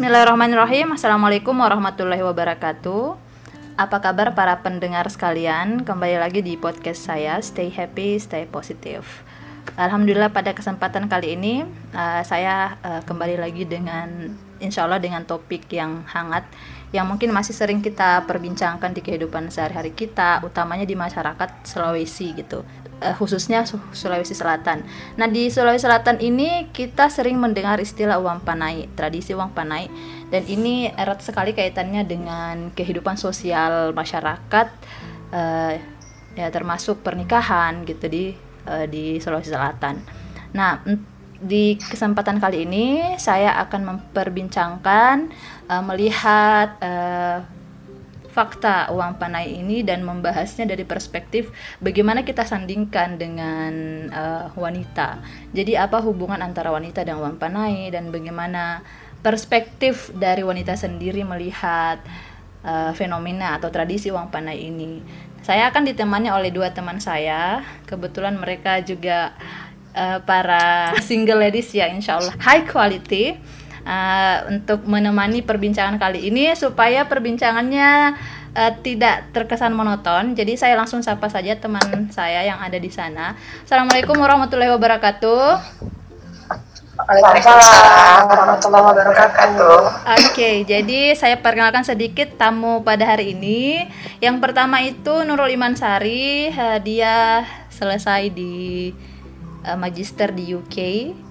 Bismillahirrahmanirrahim. Assalamualaikum warahmatullahi wabarakatuh. Apa kabar para pendengar sekalian? Kembali lagi di podcast saya Stay Happy, Stay Positive. Alhamdulillah pada kesempatan kali ini uh, saya uh, kembali lagi dengan insya Allah dengan topik yang hangat yang mungkin masih sering kita perbincangkan di kehidupan sehari-hari kita, utamanya di masyarakat Sulawesi gitu uh, khususnya Sulawesi Selatan. Nah, di Sulawesi Selatan ini kita sering mendengar istilah uang panai, tradisi uang panai dan ini erat sekali kaitannya dengan kehidupan sosial masyarakat uh, ya termasuk pernikahan gitu di uh, di Sulawesi Selatan. Nah, di kesempatan kali ini saya akan memperbincangkan uh, melihat uh, fakta uang panai ini dan membahasnya dari perspektif bagaimana kita sandingkan dengan uh, wanita. Jadi apa hubungan antara wanita dan uang panai dan bagaimana perspektif dari wanita sendiri melihat uh, fenomena atau tradisi uang panai ini. Saya akan ditemani oleh dua teman saya. Kebetulan mereka juga uh, para single ladies ya, insya Allah high quality uh, untuk menemani perbincangan kali ini supaya perbincangannya uh, tidak terkesan monoton. Jadi saya langsung sapa saja teman saya yang ada di sana. Assalamualaikum warahmatullahi wabarakatuh. Waalaikumsalam warahmatullahi wabarakatuh. Oke, okay, jadi saya perkenalkan sedikit tamu pada hari ini. Yang pertama itu Nurul Iman Sari, dia selesai di uh, magister di UK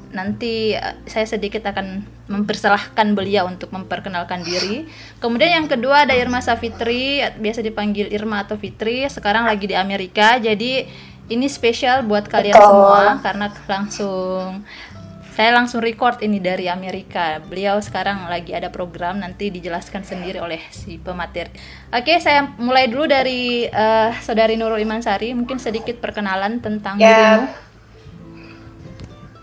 nanti eh, saya sedikit akan mempersilahkan beliau untuk memperkenalkan diri. Kemudian yang kedua ada Irma Safitri, biasa dipanggil Irma atau Fitri, sekarang lagi di Amerika. Jadi ini spesial buat kalian Betul. semua karena langsung saya langsung record ini dari Amerika. Beliau sekarang lagi ada program nanti dijelaskan sendiri oleh si pemateri. Oke, saya mulai dulu dari uh, saudari Nurul Imansari, mungkin sedikit perkenalan tentang ya. dirimu.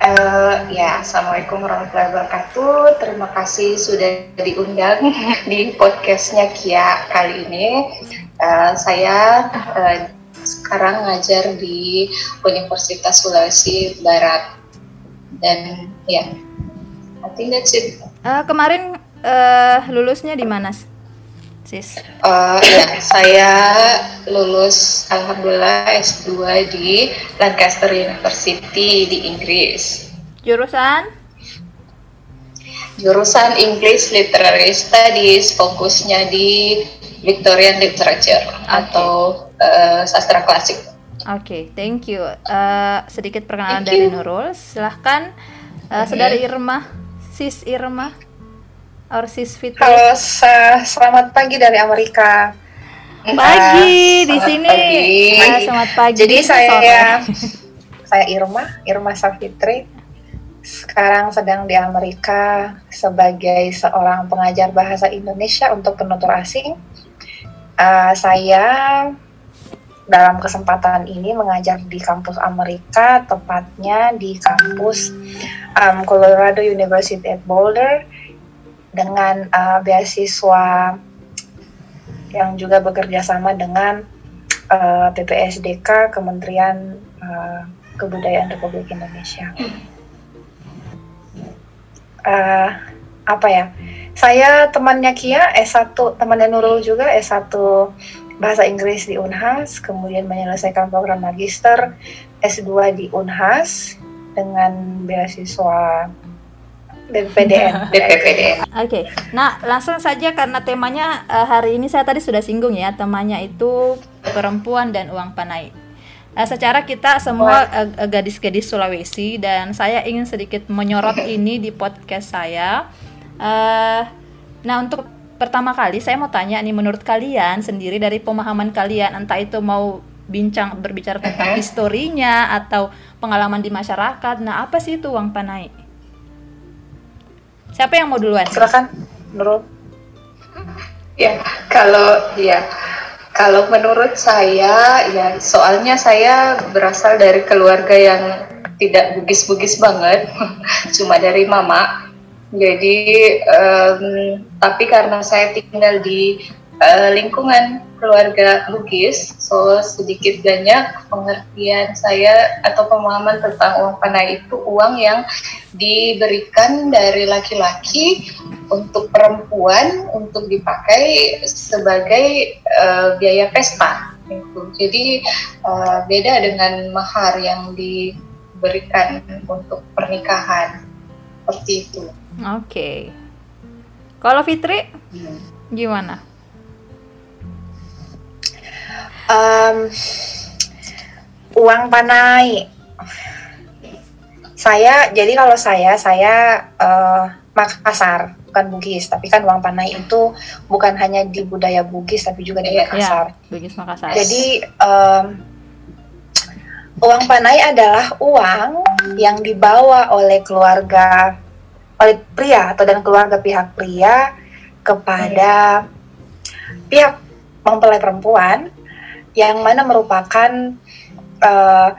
Uh, ya, assalamualaikum warahmatullahi wabarakatuh. Terima kasih sudah diundang di podcastnya Kia kali ini. Uh, saya uh, sekarang ngajar di Universitas Sulawesi Barat dan ya, yeah, I think that's it. Uh, kemarin uh, lulusnya di mana? Sis? Uh, ya, saya lulus alhamdulillah S2 di Lancaster University di Inggris. Jurusan? Jurusan English Literary Studies, fokusnya di Victorian Literature okay. atau uh, sastra klasik. Oke, okay, thank you. Uh, sedikit perkenalan dari Nurul. Silahkan, uh, okay. saudari Irma, sis Irma. Our sis Fitri. Halo, selamat pagi dari Amerika. Pagi uh, di sini. Pagi. Uh, selamat pagi. Jadi saya saya Irma, Irma Safitri. Sekarang sedang di Amerika sebagai seorang pengajar bahasa Indonesia untuk penutur asing. Uh, saya dalam kesempatan ini mengajar di kampus Amerika, tepatnya di kampus um, Colorado University at Boulder dengan uh, beasiswa yang juga bekerja sama dengan uh, PPSDK Kementerian uh, Kebudayaan Republik Indonesia. Uh, apa ya? Saya temannya Kia S1, temannya Nurul juga S1 Bahasa Inggris di Unhas, kemudian menyelesaikan program magister S2 di Unhas dengan beasiswa BPPDN. Oke, okay. nah langsung saja karena temanya uh, hari ini saya tadi sudah singgung ya, temanya itu perempuan dan uang panai. Uh, secara kita semua uh, gadis-gadis Sulawesi dan saya ingin sedikit menyorot ini di podcast saya. Uh, nah untuk pertama kali saya mau tanya nih, menurut kalian sendiri dari pemahaman kalian, entah itu mau bincang berbicara tentang historinya atau pengalaman di masyarakat, nah apa sih itu uang panai? Siapa yang mau duluan? Silakan, Nurul. Ya, kalau ya kalau menurut saya ya soalnya saya berasal dari keluarga yang tidak bugis-bugis banget, cuma dari mama. Jadi um, tapi karena saya tinggal di uh, lingkungan keluarga Bugis, so sedikit banyak pengertian saya atau pemahaman tentang uang panai itu uang yang diberikan dari laki-laki untuk perempuan untuk dipakai sebagai uh, biaya pesta. Gitu. Jadi uh, beda dengan mahar yang diberikan untuk pernikahan seperti itu. Oke. Okay. Kalau Fitri hmm. gimana? Um, uang panai. Saya jadi kalau saya saya uh, Makassar bukan Bugis, tapi kan uang panai itu bukan hanya di budaya Bugis tapi juga di iya, Makassar. Ya, Bugis Makassar. Jadi um, uang panai adalah uang yang dibawa oleh keluarga oleh pria atau dan keluarga pihak pria kepada pihak mempelai perempuan yang mana merupakan uh,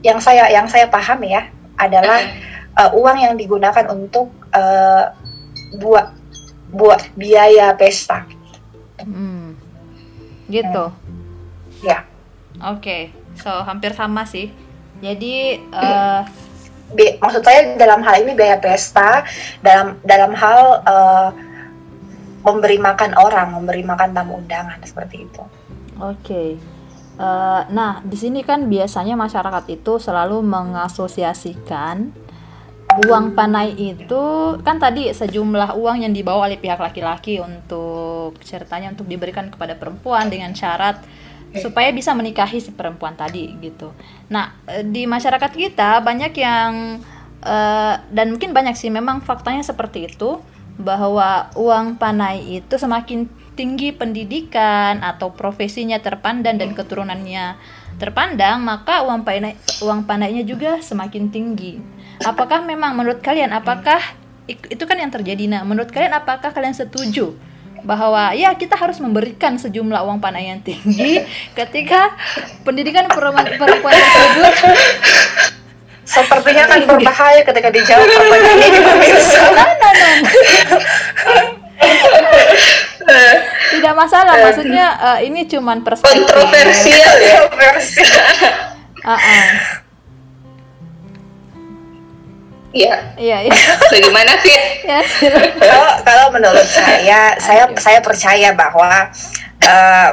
yang saya yang saya paham ya adalah uh, uang yang digunakan untuk uh, buat buat biaya pesta. Hmm. Gitu. Hmm. Ya. Oke, okay. so hampir sama sih. Jadi uh, Bi maksud saya dalam hal ini biaya pesta dalam dalam hal uh, memberi makan orang, memberi makan tamu undangan seperti itu. Oke. Okay. Uh, nah, di sini kan biasanya masyarakat itu selalu mengasosiasikan uang panai itu kan tadi sejumlah uang yang dibawa oleh pihak laki-laki untuk ceritanya untuk diberikan kepada perempuan dengan syarat supaya bisa menikahi si perempuan tadi gitu. Nah eh, di masyarakat kita banyak yang uh, dan mungkin banyak sih memang faktanya seperti itu bahwa uang panai itu semakin tinggi pendidikan atau profesinya terpandang dan keturunannya terpandang maka uang panai uang panainya juga semakin tinggi apakah memang menurut kalian apakah itu kan yang terjadi nah menurut kalian apakah kalian setuju bahwa ya kita harus memberikan sejumlah uang panai yang tinggi ketika pendidikan perempuan, perempuan tersebut sepertinya akan berbahaya ketika dijawab pertanyaan ini pemirsa. Nah, nah, nah. Tidak masalah, maksudnya uh, ini cuman perspektif. Kontroversial ya. uh -uh. Iya. Iya, iya. Bagaimana sih? Ya, kalau kalau menurut saya, saya saya percaya bahwa uh,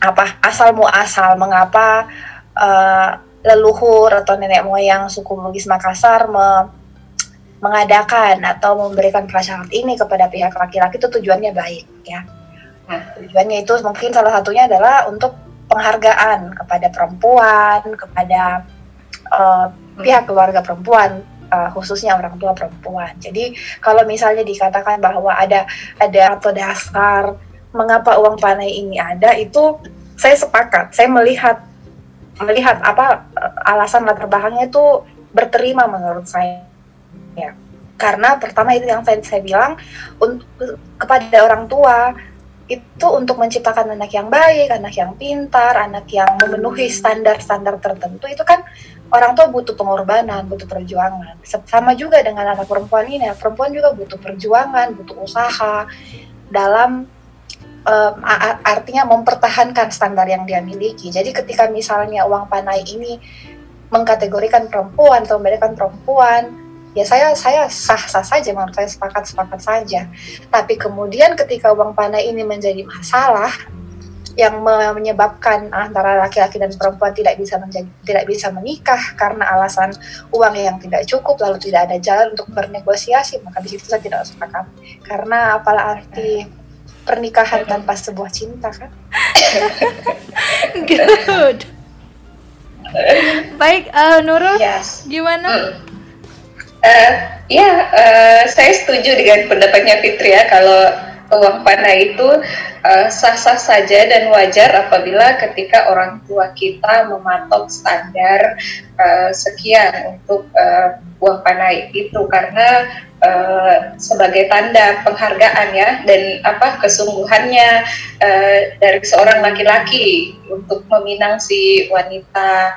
apa asal muasal mengapa uh, leluhur atau nenek moyang suku Bugis Makassar me, mengadakan atau memberikan prasyarat ini kepada pihak laki-laki itu tujuannya baik ya. Nah, tujuannya itu mungkin salah satunya adalah untuk penghargaan kepada perempuan, kepada uh, pihak keluarga perempuan uh, khususnya orang tua perempuan. Jadi kalau misalnya dikatakan bahwa ada ada atau dasar mengapa uang panai ini ada itu saya sepakat. Saya melihat melihat apa eh, alasan latar belakangnya itu berterima menurut saya. Ya. Karena pertama itu yang saya, bilang untuk kepada orang tua itu untuk menciptakan anak yang baik, anak yang pintar, anak yang memenuhi standar-standar tertentu itu kan orang tua butuh pengorbanan, butuh perjuangan. Sama juga dengan anak perempuan ini, perempuan juga butuh perjuangan, butuh usaha dalam um, artinya mempertahankan standar yang dia miliki. Jadi ketika misalnya uang panai ini mengkategorikan perempuan atau memberikan perempuan, ya saya saya sah-sah saja menurut saya sepakat-sepakat saja. Tapi kemudian ketika uang panai ini menjadi masalah, yang menyebabkan antara laki-laki dan perempuan tidak bisa menjadi, tidak bisa menikah karena alasan uang yang tidak cukup lalu tidak ada jalan untuk bernegosiasi maka di situ saya tidak sepakat. Karena apalah arti pernikahan tanpa sebuah cinta kan? Good. Baik uh, Nurul yes. gimana uh, ya uh, saya setuju dengan pendapatnya Fitri ya kalau uang panai itu uh, sah-sah saja dan wajar apabila ketika orang tua kita mematok standar uh, sekian untuk uh, uang panai itu karena uh, sebagai tanda penghargaan ya dan apa kesungguhannya uh, dari seorang laki-laki untuk meminang si wanita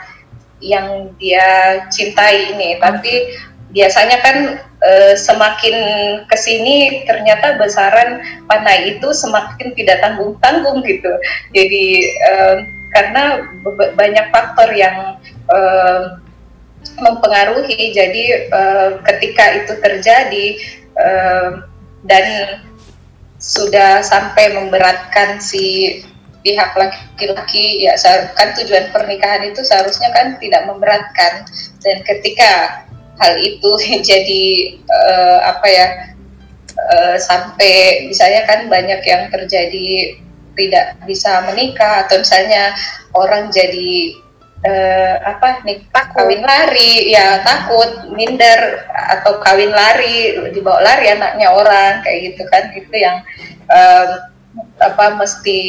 yang dia cintai ini. Tapi biasanya kan e, semakin ke sini ternyata besaran panai itu semakin tidak tanggung tanggung gitu. Jadi e, karena banyak faktor yang e, mempengaruhi. Jadi e, ketika itu terjadi um, dan sudah sampai memberatkan si pihak laki-laki ya kan tujuan pernikahan itu seharusnya kan tidak memberatkan. Dan ketika hal itu jadi uh, apa ya uh, sampai misalnya kan banyak yang terjadi tidak bisa menikah atau misalnya orang jadi uh, apa nih takut. kawin lari ya takut minder atau kawin lari dibawa lari anaknya orang kayak gitu kan itu yang apa mesti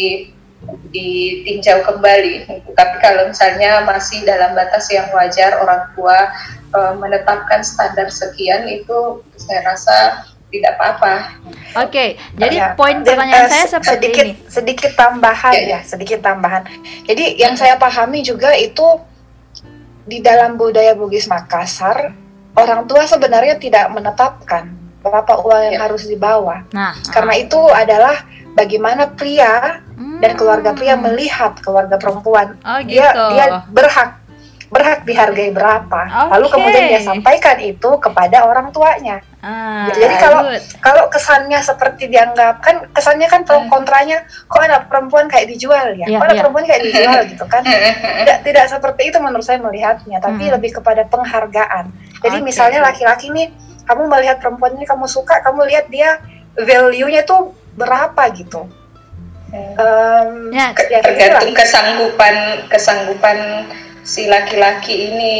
ditinjau kembali. Tapi kalau misalnya masih dalam batas yang wajar, orang tua e, menetapkan standar sekian itu saya rasa tidak apa-apa. Oke, okay, jadi ya, poin pertanyaan uh, saya seperti sedikit, ini. Sedikit tambahan ya, ya, sedikit tambahan. Jadi yang saya pahami juga itu di dalam budaya Bugis Makassar, orang tua sebenarnya tidak menetapkan berapa uang yang ya. harus dibawa. Nah, karena uh. itu adalah bagaimana pria hmm. dan keluarga pria melihat keluarga perempuan. Oh, gitu. Dia dia berhak berhak dihargai berapa. Okay. Lalu kemudian dia sampaikan itu kepada orang tuanya. Ah, Jadi kalau kalau kesannya seperti dianggap kan kesannya kan pro hmm. kontranya kok anak perempuan kayak dijual ya, yeah, kok anak yeah. perempuan kayak dijual gitu kan. Tidak tidak seperti itu menurut saya melihatnya, tapi hmm. lebih kepada penghargaan. Jadi okay. misalnya laki-laki nih kamu melihat perempuan ini kamu suka, kamu lihat dia value-nya tuh berapa gitu um, ya, ya tergantung kesanggupan kesanggupan si laki-laki ini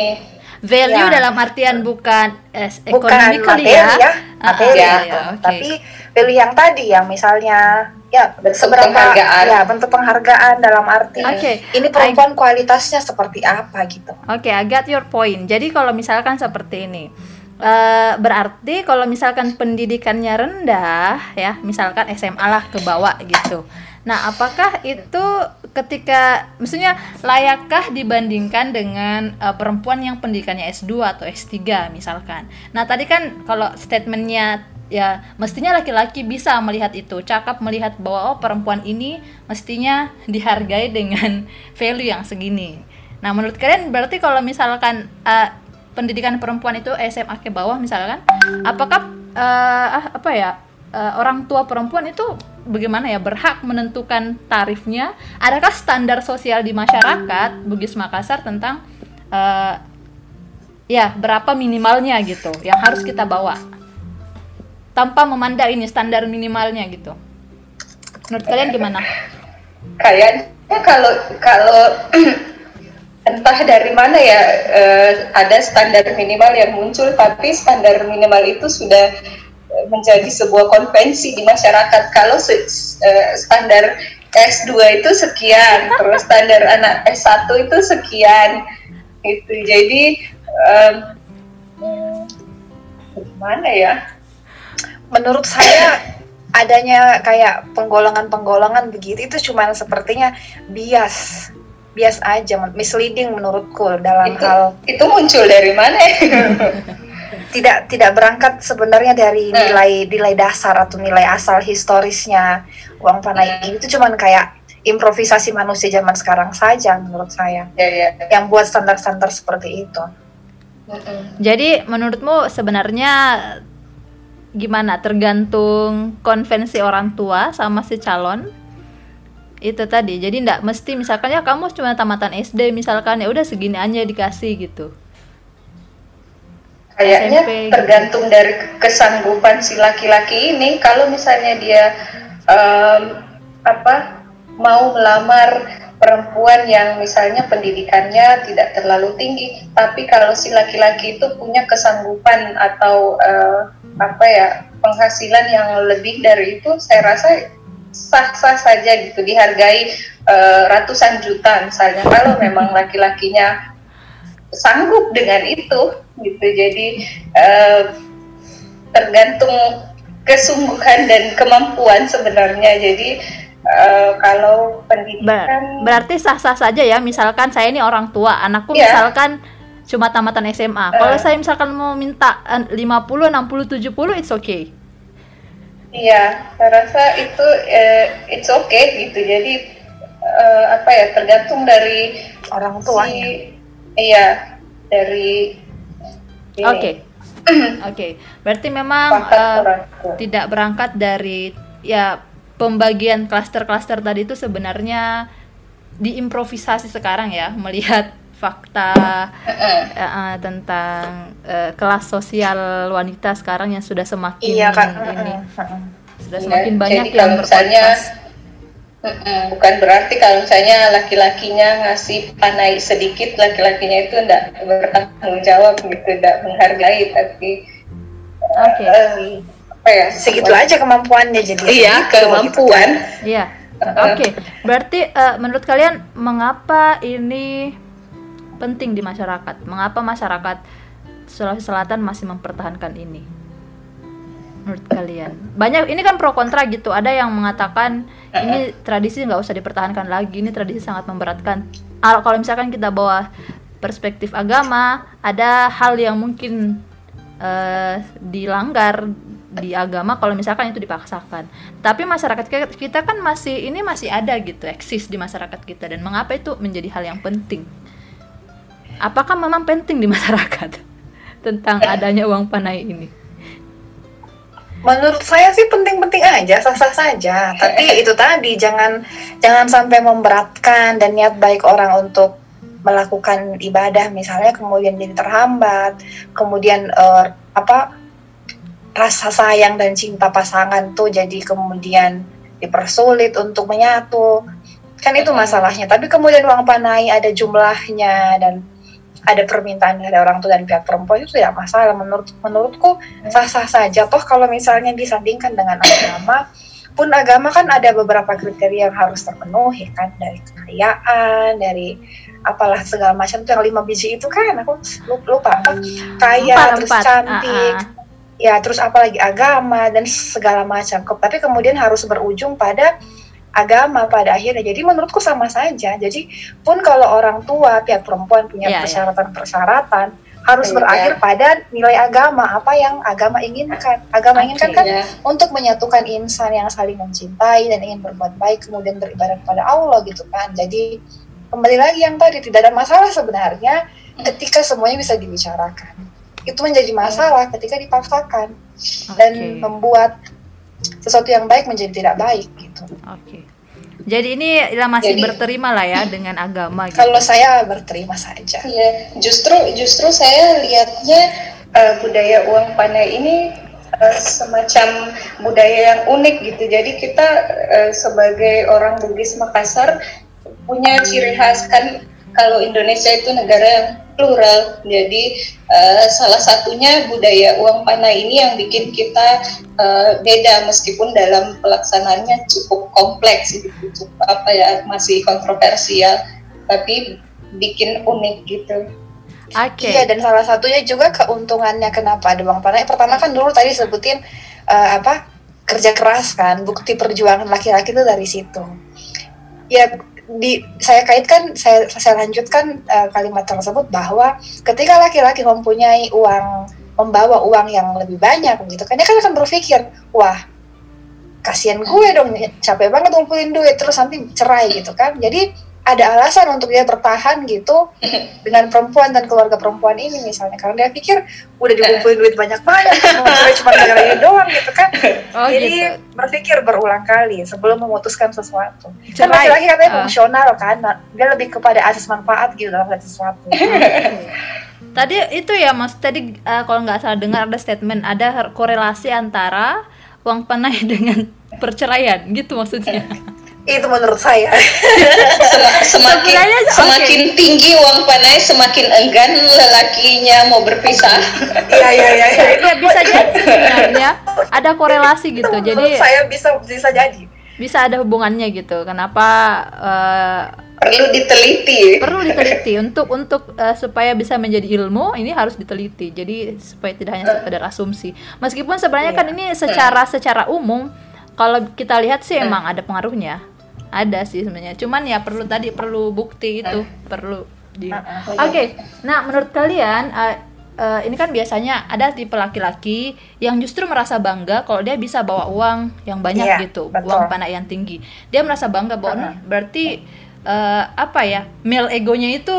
value ya. dalam artian bukan eh, ekonomi kali ya, ya materi ah, ya, ya, okay. tapi value yang tadi yang misalnya ya bentuk seberapa penghargaan. ya bentuk penghargaan dalam arti okay. ini perempuan I, kualitasnya seperti apa gitu oke okay, I got your point jadi kalau misalkan seperti ini Uh, berarti kalau misalkan pendidikannya rendah ya misalkan SMA lah ke bawah gitu nah apakah itu ketika maksudnya layakkah dibandingkan dengan uh, perempuan yang pendidikannya S2 atau S3 misalkan? Nah tadi kan kalau statementnya ya mestinya laki-laki bisa melihat itu. Cakap melihat bahwa oh perempuan ini mestinya dihargai dengan value yang segini. Nah menurut kalian berarti kalau misalkan uh, pendidikan perempuan itu SMA ke bawah misalkan apakah uh, apa ya uh, orang tua perempuan itu bagaimana ya berhak menentukan tarifnya? Adakah standar sosial di masyarakat Bugis Makassar tentang uh, ya berapa minimalnya gitu yang harus kita bawa? Tanpa memandang ini standar minimalnya gitu. Menurut kalian gimana? Kayaknya kalau kalau entah dari mana ya uh, ada standar minimal yang muncul tapi standar minimal itu sudah menjadi sebuah konvensi di masyarakat. Kalau uh, standar S2 itu sekian terus standar anak S1 itu sekian itu jadi um, gimana ya? Menurut saya adanya kayak penggolongan-penggolongan begitu itu cuma sepertinya bias bias aja misleading menurutku dalam itu, hal itu muncul dari mana tidak tidak berangkat sebenarnya dari nah. nilai nilai dasar atau nilai asal historisnya uang panai hmm. itu cuman kayak improvisasi manusia zaman sekarang saja menurut saya ya, ya. yang buat standar-standar seperti itu hmm. jadi menurutmu sebenarnya gimana tergantung konvensi orang tua sama si calon itu tadi jadi ndak mesti misalkan ya kamu cuma tamatan SD misalkan ya udah segini aja dikasih gitu kayaknya SMP, gitu. tergantung gitu. dari kesanggupan si laki-laki ini kalau misalnya dia um, apa mau melamar perempuan yang misalnya pendidikannya tidak terlalu tinggi tapi kalau si laki-laki itu punya kesanggupan atau uh, apa ya penghasilan yang lebih dari itu saya rasa sah-sah saja gitu dihargai uh, ratusan juta misalnya kalau memang laki-lakinya sanggup dengan itu gitu jadi uh, tergantung kesungguhan dan kemampuan sebenarnya jadi uh, kalau pendidikan Ber berarti sah-sah saja ya misalkan saya ini orang tua anakku yeah. misalkan cuma tamatan SMA uh, kalau saya misalkan mau minta 50 60 70 it's okay Iya, saya rasa itu uh, it's okay gitu. Jadi uh, apa ya tergantung dari orang tua. Si, iya, dari. Oke. Okay. Oke, berarti memang uh, tidak berangkat dari ya pembagian klaster-klaster tadi itu sebenarnya diimprovisasi sekarang ya melihat fakta eh, tentang eh, kelas sosial wanita sekarang yang sudah semakin Iya kan. ini sudah Iya, semakin banyak jadi yang misalnya berkualitas. Bukan berarti kalau misalnya laki-lakinya ngasih panai sedikit, laki-lakinya itu enggak bertanggung jawab gitu, enggak menghargai, tapi Oke. em, apa ya? Segitu aja kemampuannya jadi. Iya, segitu, kemampuan. Iya. Oke, berarti eh, menurut kalian mengapa ini penting di masyarakat? Mengapa masyarakat Sulawesi Selatan masih mempertahankan ini? Menurut kalian? Banyak ini kan pro kontra gitu. Ada yang mengatakan ini tradisi nggak usah dipertahankan lagi. Ini tradisi sangat memberatkan. Al- Kalau misalkan kita bawa perspektif agama, ada hal yang mungkin eh, dilanggar di agama kalau misalkan itu dipaksakan. Tapi masyarakat kita kan masih ini masih ada gitu, eksis di masyarakat kita dan mengapa itu menjadi hal yang penting? Apakah memang penting di masyarakat tentang adanya uang panai ini? Menurut saya sih penting-penting aja, sah-sah saja. Tapi itu tadi jangan jangan sampai memberatkan dan niat baik orang untuk melakukan ibadah misalnya kemudian jadi terhambat, kemudian eh, apa rasa sayang dan cinta pasangan tuh jadi kemudian dipersulit untuk menyatu. Kan itu masalahnya. Tapi kemudian uang panai ada jumlahnya dan ada permintaan dari orang tua dan pihak perempuan itu tidak masalah. Menurut menurutku sah-sah saja. Toh kalau misalnya disandingkan dengan agama pun agama kan ada beberapa kriteria yang harus terpenuhi kan? Dari kekayaan dari apalah segala macam itu. Yang lima biji itu kan aku lupa. Apa kaya Empat, terus empat. cantik. Ah, ah. ya terus apalagi agama dan segala macam. Tapi kemudian harus berujung pada agama pada akhirnya jadi menurutku sama saja jadi pun kalau orang tua pihak perempuan punya Iya, iya. persyaratan-persyaratan harus Iya. berakhir pada nilai agama apa yang agama inginkan agama Oke. inginkan kan Ya. untuk menyatukan insan yang saling mencintai dan ingin berbuat baik kemudian beribadah kepada Allah gitu kan jadi kembali lagi yang tadi tidak ada masalah sebenarnya ketika semuanya bisa dibicarakan itu menjadi masalah ketika dipaksakan dan membuat sesuatu yang baik menjadi tidak baik gitu Oke. Jadi ini ya masih Jadi- berterima lah ya dengan agama gitu. kalau saya berterima saja Iya, justru justru saya lihatnya eh, budaya uang panai ini eh, semacam budaya yang unik gitu. Jadi kita eh, sebagai orang Bugis Makassar punya ciri khas kan kalau Indonesia itu negara yang plural. Jadi eh, salah satunya budaya uang panai ini yang bikin kita eh, beda meskipun dalam pelaksanaannya cukup kompleks gitu, cukup apa ya masih kontroversial, tapi bikin unik gitu. Oke. Iya dan salah satunya juga keuntungannya kenapa ada uang panai. Pertama kan dulu tadi sebutin eh, apa kerja keras kan bukti perjuangan laki-laki itu dari situ. Ya di saya kaitkan saya saya lanjutkan eh, kalimat tersebut bahwa ketika laki-laki mempunyai uang membawa uang yang lebih banyak gitu kan dia kan akan berpikir wah kasihan gue dong capek banget ngumpulin duit terus nanti cerai gitu kan. Jadi ada alasan untuk dia bertahan gitu dengan perempuan dan keluarga perempuan ini misalnya karena dia pikir udah dikumpulin duit banyak banyak cuma cuma gara ini doang gitu kan Oh jadi gitu. berpikir berulang kali sebelum memutuskan sesuatu kan Cerai. laki-laki katanya Ah. fungsional kan dia lebih kepada asas manfaat gitu dalam sesuatu Tadi itu ya mas, tadi eh, kalau nggak salah dengar ada statement ada korelasi antara uang panai dengan perceraian gitu maksudnya. itu menurut saya Sem- semakin Sebenarnya, semakin tinggi uang panai semakin enggan lelakinya mau berpisah iya iya iya iya. Iya bisa jadi sebenarnya ada korelasi gitu. Itu Jadi menurut saya bisa bisa jadi bisa ada hubungannya gitu. Kenapa eh, perlu diteliti perlu diteliti untuk untuk eh, supaya bisa menjadi ilmu ini harus diteliti. Jadi supaya tidak hanya sekedar asumsi. Meskipun sebenarnya kan ini secara secara umum kalau kita lihat sih emang ada pengaruhnya. Ada sih sebenarnya. Cuman ya perlu tadi perlu bukti itu, perlu di Oke. Nah, menurut kalian eh, eh, ini kan biasanya ada tipe laki-laki yang justru merasa bangga kalau dia bisa bawa uang yang banyak Iya, gitu, betul. uang panai yang tinggi. Dia merasa bangga bahwa "Nih, berarti eh, apa ya male egonya itu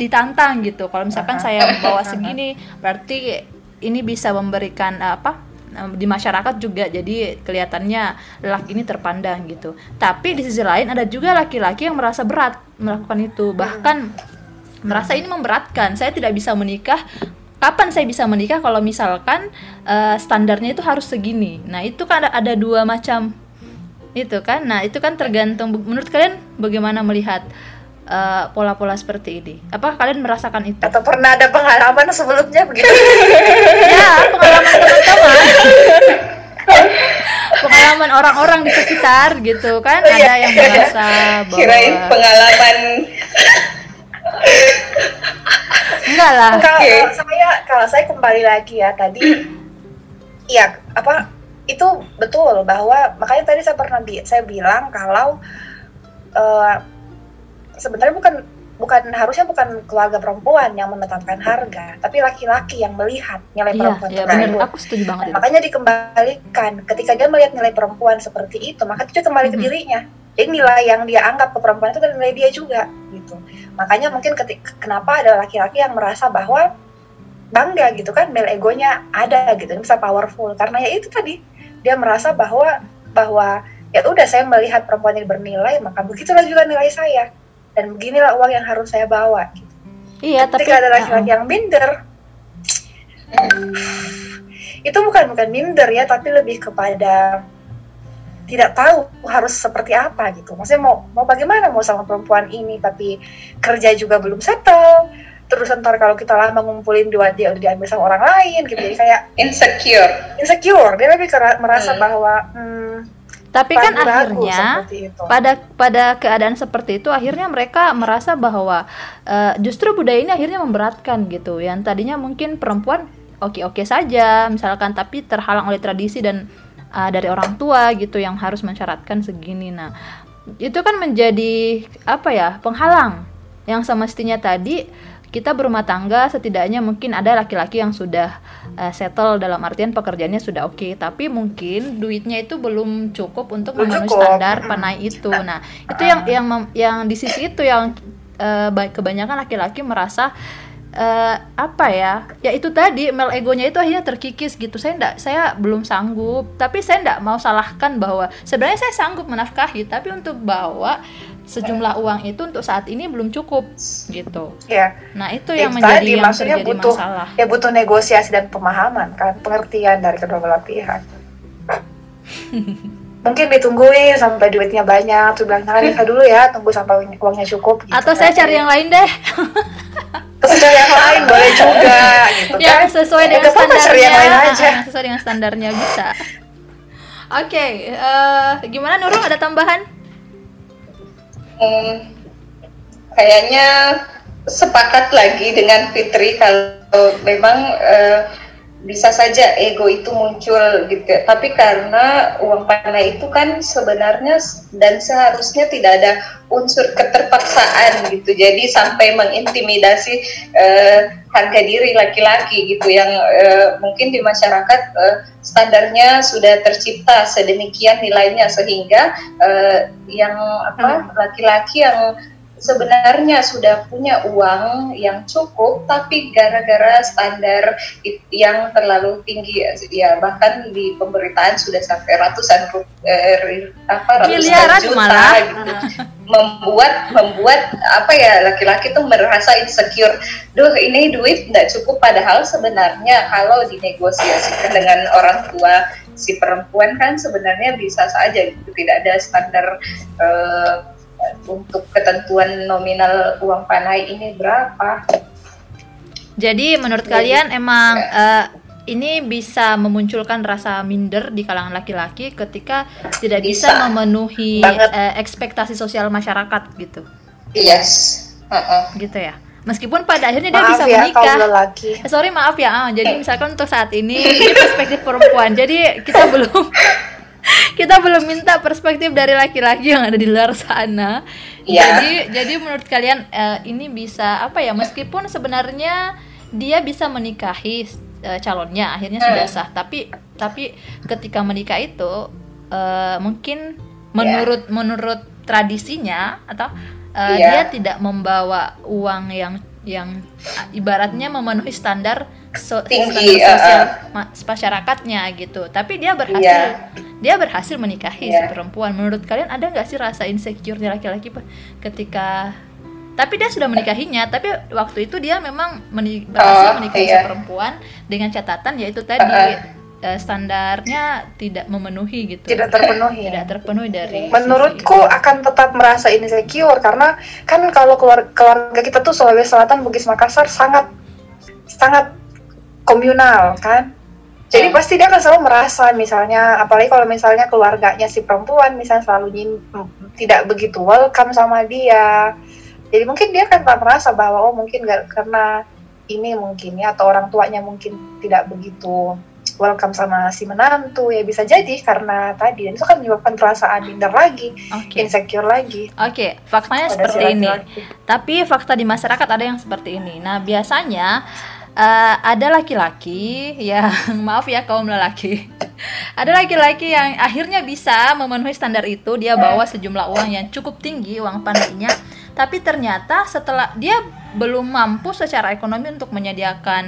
ditantang gitu. Kalau misalkan saya bawa segini, berarti ini bisa memberikan uh, apa uh, di masyarakat juga jadi kelihatannya laki ini terpandang gitu. Tapi di sisi lain ada juga laki-laki yang merasa berat melakukan itu bahkan merasa ini memberatkan. Saya tidak bisa menikah. Kapan saya bisa menikah kalau misalkan uh, standarnya itu harus segini? Nah itu kan ada, ada dua macam. Itu kan? Nah itu kan tergantung. Menurut kalian bagaimana melihat uh, pola-pola seperti ini. Apa kalian merasakan itu? Atau pernah ada pengalaman sebelumnya begitu? ya pengalaman teman-teman pengalaman orang-orang di sekitar gitu kan ada yang merasa Kirain bahwa pengalaman. Enggak lah. Kalau Oke. kalau saya kalau saya kembali lagi ya tadi iya apa itu betul bahwa makanya tadi saya pernah bi saya bilang kalau eh, sebenarnya bukan bukan harusnya bukan keluarga perempuan yang menetapkan harga tapi laki-laki yang melihat nilai iya perempuan iya benar. tersebut aku setuju banget itu. Makanya dikembalikan. Ketika dia melihat nilai perempuan seperti itu maka itu kembali ke Mhm. dirinya. Jadi nilai yang dia anggap ke perempuan itu adalah nilai dia juga gitu. Makanya mungkin ketika kenapa ada laki-laki yang merasa bahwa bangga gitu kan? Male egonya ada gitu. Bisa powerful. Karena ya itu tadi dia merasa bahwa bahwa ya udah saya melihat perempuan ini bernilai maka begitulah juga nilai saya dan beginilah uang yang harus saya bawa gitu. iya tapi ketika ada laki-laki yang minder itu bukan bukan minder ya tapi lebih kepada tidak tahu harus seperti apa gitu maksudnya mau mau bagaimana mau sama perempuan ini tapi kerja juga belum settle terus ntar kalau kita lama ngumpulin dua dia udah diambil sama orang lain gitu jadi kayak insecure. insecure dia lebih merasa Hmm. bahwa hmm, tapi kan akhirnya pada pada keadaan seperti itu akhirnya mereka merasa bahwa eh, justru budaya ini akhirnya memberatkan gitu. Yang tadinya mungkin perempuan oke-oke saja misalkan tapi terhalang oleh tradisi dan eh, dari orang tua gitu yang harus mensyaratkan segini. Nah itu kan menjadi apa ya penghalang yang semestinya tadi kita berumah tangga setidaknya mungkin ada laki-laki yang sudah eh, settle dalam artian pekerjaannya sudah oke. Tapi mungkin duitnya itu belum cukup untuk Belum memenuhi cukup. standar panai itu. Nah itu yang yang mem- yang di sisi itu yang ba- kebanyakan laki-laki merasa eh, apa ya ya itu tadi male egonya itu akhirnya terkikis gitu. Saya enggak saya belum sanggup. Tapi saya enggak mau salahkan bahwa sebenarnya saya sanggup menafkahi tapi untuk bawa sejumlah uang itu untuk saat ini belum cukup gitu. Ya. Nah itu Itu yang menjadi tadi, yang maksudnya terjadi butuh- masalah. ya butuh negosiasi dan pemahaman kan? Pengertian dari kedua belah pihak. Mungkin ditungguin sampai duitnya banyak tuh bilang jangan nikah dulu ya tunggu sampai uangnya cukup gitu atau kan. saya cari yang lain deh. Terus cari yang lain boleh juga gitu yang kan. sesuai Ya, dengan nggak apa-apa, cari yang standarnya. lain aja. Ah, sesuai dengan standarnya bisa. Oke eh, gimana Nurul? Ada tambahan Hmm, kayaknya sepakat lagi dengan Fitri kalau memang eh, bisa saja ego itu muncul gitu. Tapi karena uang panai itu kan sebenarnya dan seharusnya tidak ada unsur keterpaksaan gitu. Jadi sampai mengintimidasi eh, harga diri laki-laki gitu yang eh, mungkin di masyarakat eh, standarnya sudah tercipta sedemikian nilainya sehingga eh, yang apa laki-laki yang sebenarnya sudah punya uang yang cukup tapi gara-gara standar yang terlalu tinggi ya bahkan di pemberitaan sudah sampai ratusan eh, apa ratusan Miliaran juta malah. gitu. Membuat membuat apa ya laki-laki tuh merasa insecure. Duh ini duit nggak cukup padahal sebenarnya kalau dinegosiasikan dengan orang tua si perempuan kan sebenarnya bisa saja gitu. Tidak ada standar eh, untuk ketentuan nominal uang panai ini berapa Jadi menurut Jadi, kalian emang ya. eh, ini bisa memunculkan rasa minder di kalangan laki-laki ketika tidak bisa, Bisa. memenuhi eh, ekspektasi sosial masyarakat gitu, yes Heeh. gitu ya. Meskipun pada akhirnya dia maaf bisa ya menikah. kalau lelaki Eh, sorry maaf ya, ah, jadi misalkan untuk saat ini ini perspektif perempuan, jadi kita belum kita belum minta perspektif dari laki-laki yang ada di luar sana. Iya. Jadi jadi menurut kalian eh, ini bisa apa ya? Meskipun sebenarnya dia bisa menikahi eh, calonnya, akhirnya sudah Hmm. sah, tapi tapi ketika menikah itu eh, mungkin menurut menurut tradisinya atau eh, Iya. dia tidak membawa uang yang yang ibaratnya memenuhi standar so, Tinggi, standar sosial uh, ma- masyarakatnya gitu tapi dia berhasil Iya. dia berhasil menikahi si Iya. perempuan menurut kalian ada nggak sih rasa insecure di laki-laki ketika tapi dia sudah menikahinya tapi waktu itu dia memang meni- berhasil Oh, menikahi si perempuan dengan catatan yaitu tadi Uh-uh. Eh, standarnya tidak memenuhi gitu. Tidak terpenuhi. Tidak terpenuhi dari menurutku akan tetap merasa insecure karena kan kalau keluar, keluarga kita tuh Sulawesi Selatan Bugis Makassar sangat sangat komunal kan? Jadi Hmm. pasti dia akan selalu merasa misalnya apalagi kalau misalnya keluarganya si perempuan misalnya selalu nyim- tidak begitu welcome sama dia. Jadi mungkin dia akan tak merasa bahwa oh mungkin nggak karena ini mungkin ya atau orang tuanya mungkin tidak begitu welcome sama si menantu ya bisa jadi karena tadi dan itu kan menyebabkan perasaan minder lagi oke insecure lagi oke faktanya pada si seperti ini laki-laki. Tapi fakta di masyarakat ada yang seperti ini. Nah, biasanya eh, ada laki-laki yang maaf ya kaum lelaki. ada laki-laki yang akhirnya bisa memenuhi standar itu, dia bawa sejumlah uang yang cukup tinggi, uang pandainya. Tapi ternyata setelah dia belum mampu secara ekonomi untuk menyediakan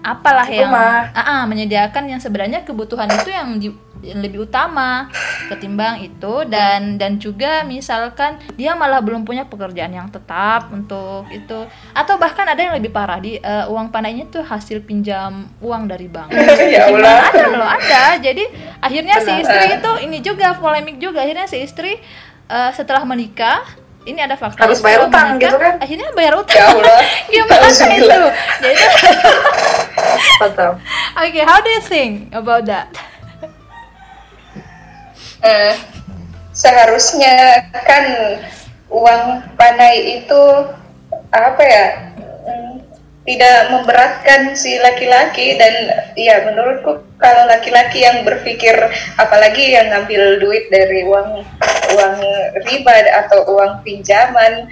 apalah yang Rumah. Ah, ah, menyediakan yang sebenarnya kebutuhan itu yang, di- yang lebih utama ketimbang itu dan dan juga misalkan dia malah belum punya pekerjaan yang tetap untuk itu atau bahkan ada yang lebih parah di eh, uang pandainya tuh hasil pinjam uang dari bank ya Allah. Ada loh ada jadi akhirnya si Benar. istri itu ini juga polemik juga akhirnya si istri eh, setelah menikah ini ada fakta Harus bayar utang gitu kan? akhirnya bayar utang Ya Allah. gimana itu jadi betul oke how do you think about that Eh, seharusnya kan uang panai itu apa ya mm, tidak memberatkan si laki-laki dan ya menurutku kalau laki-laki yang berpikir apalagi yang ngambil duit dari uang uang riba atau uang pinjaman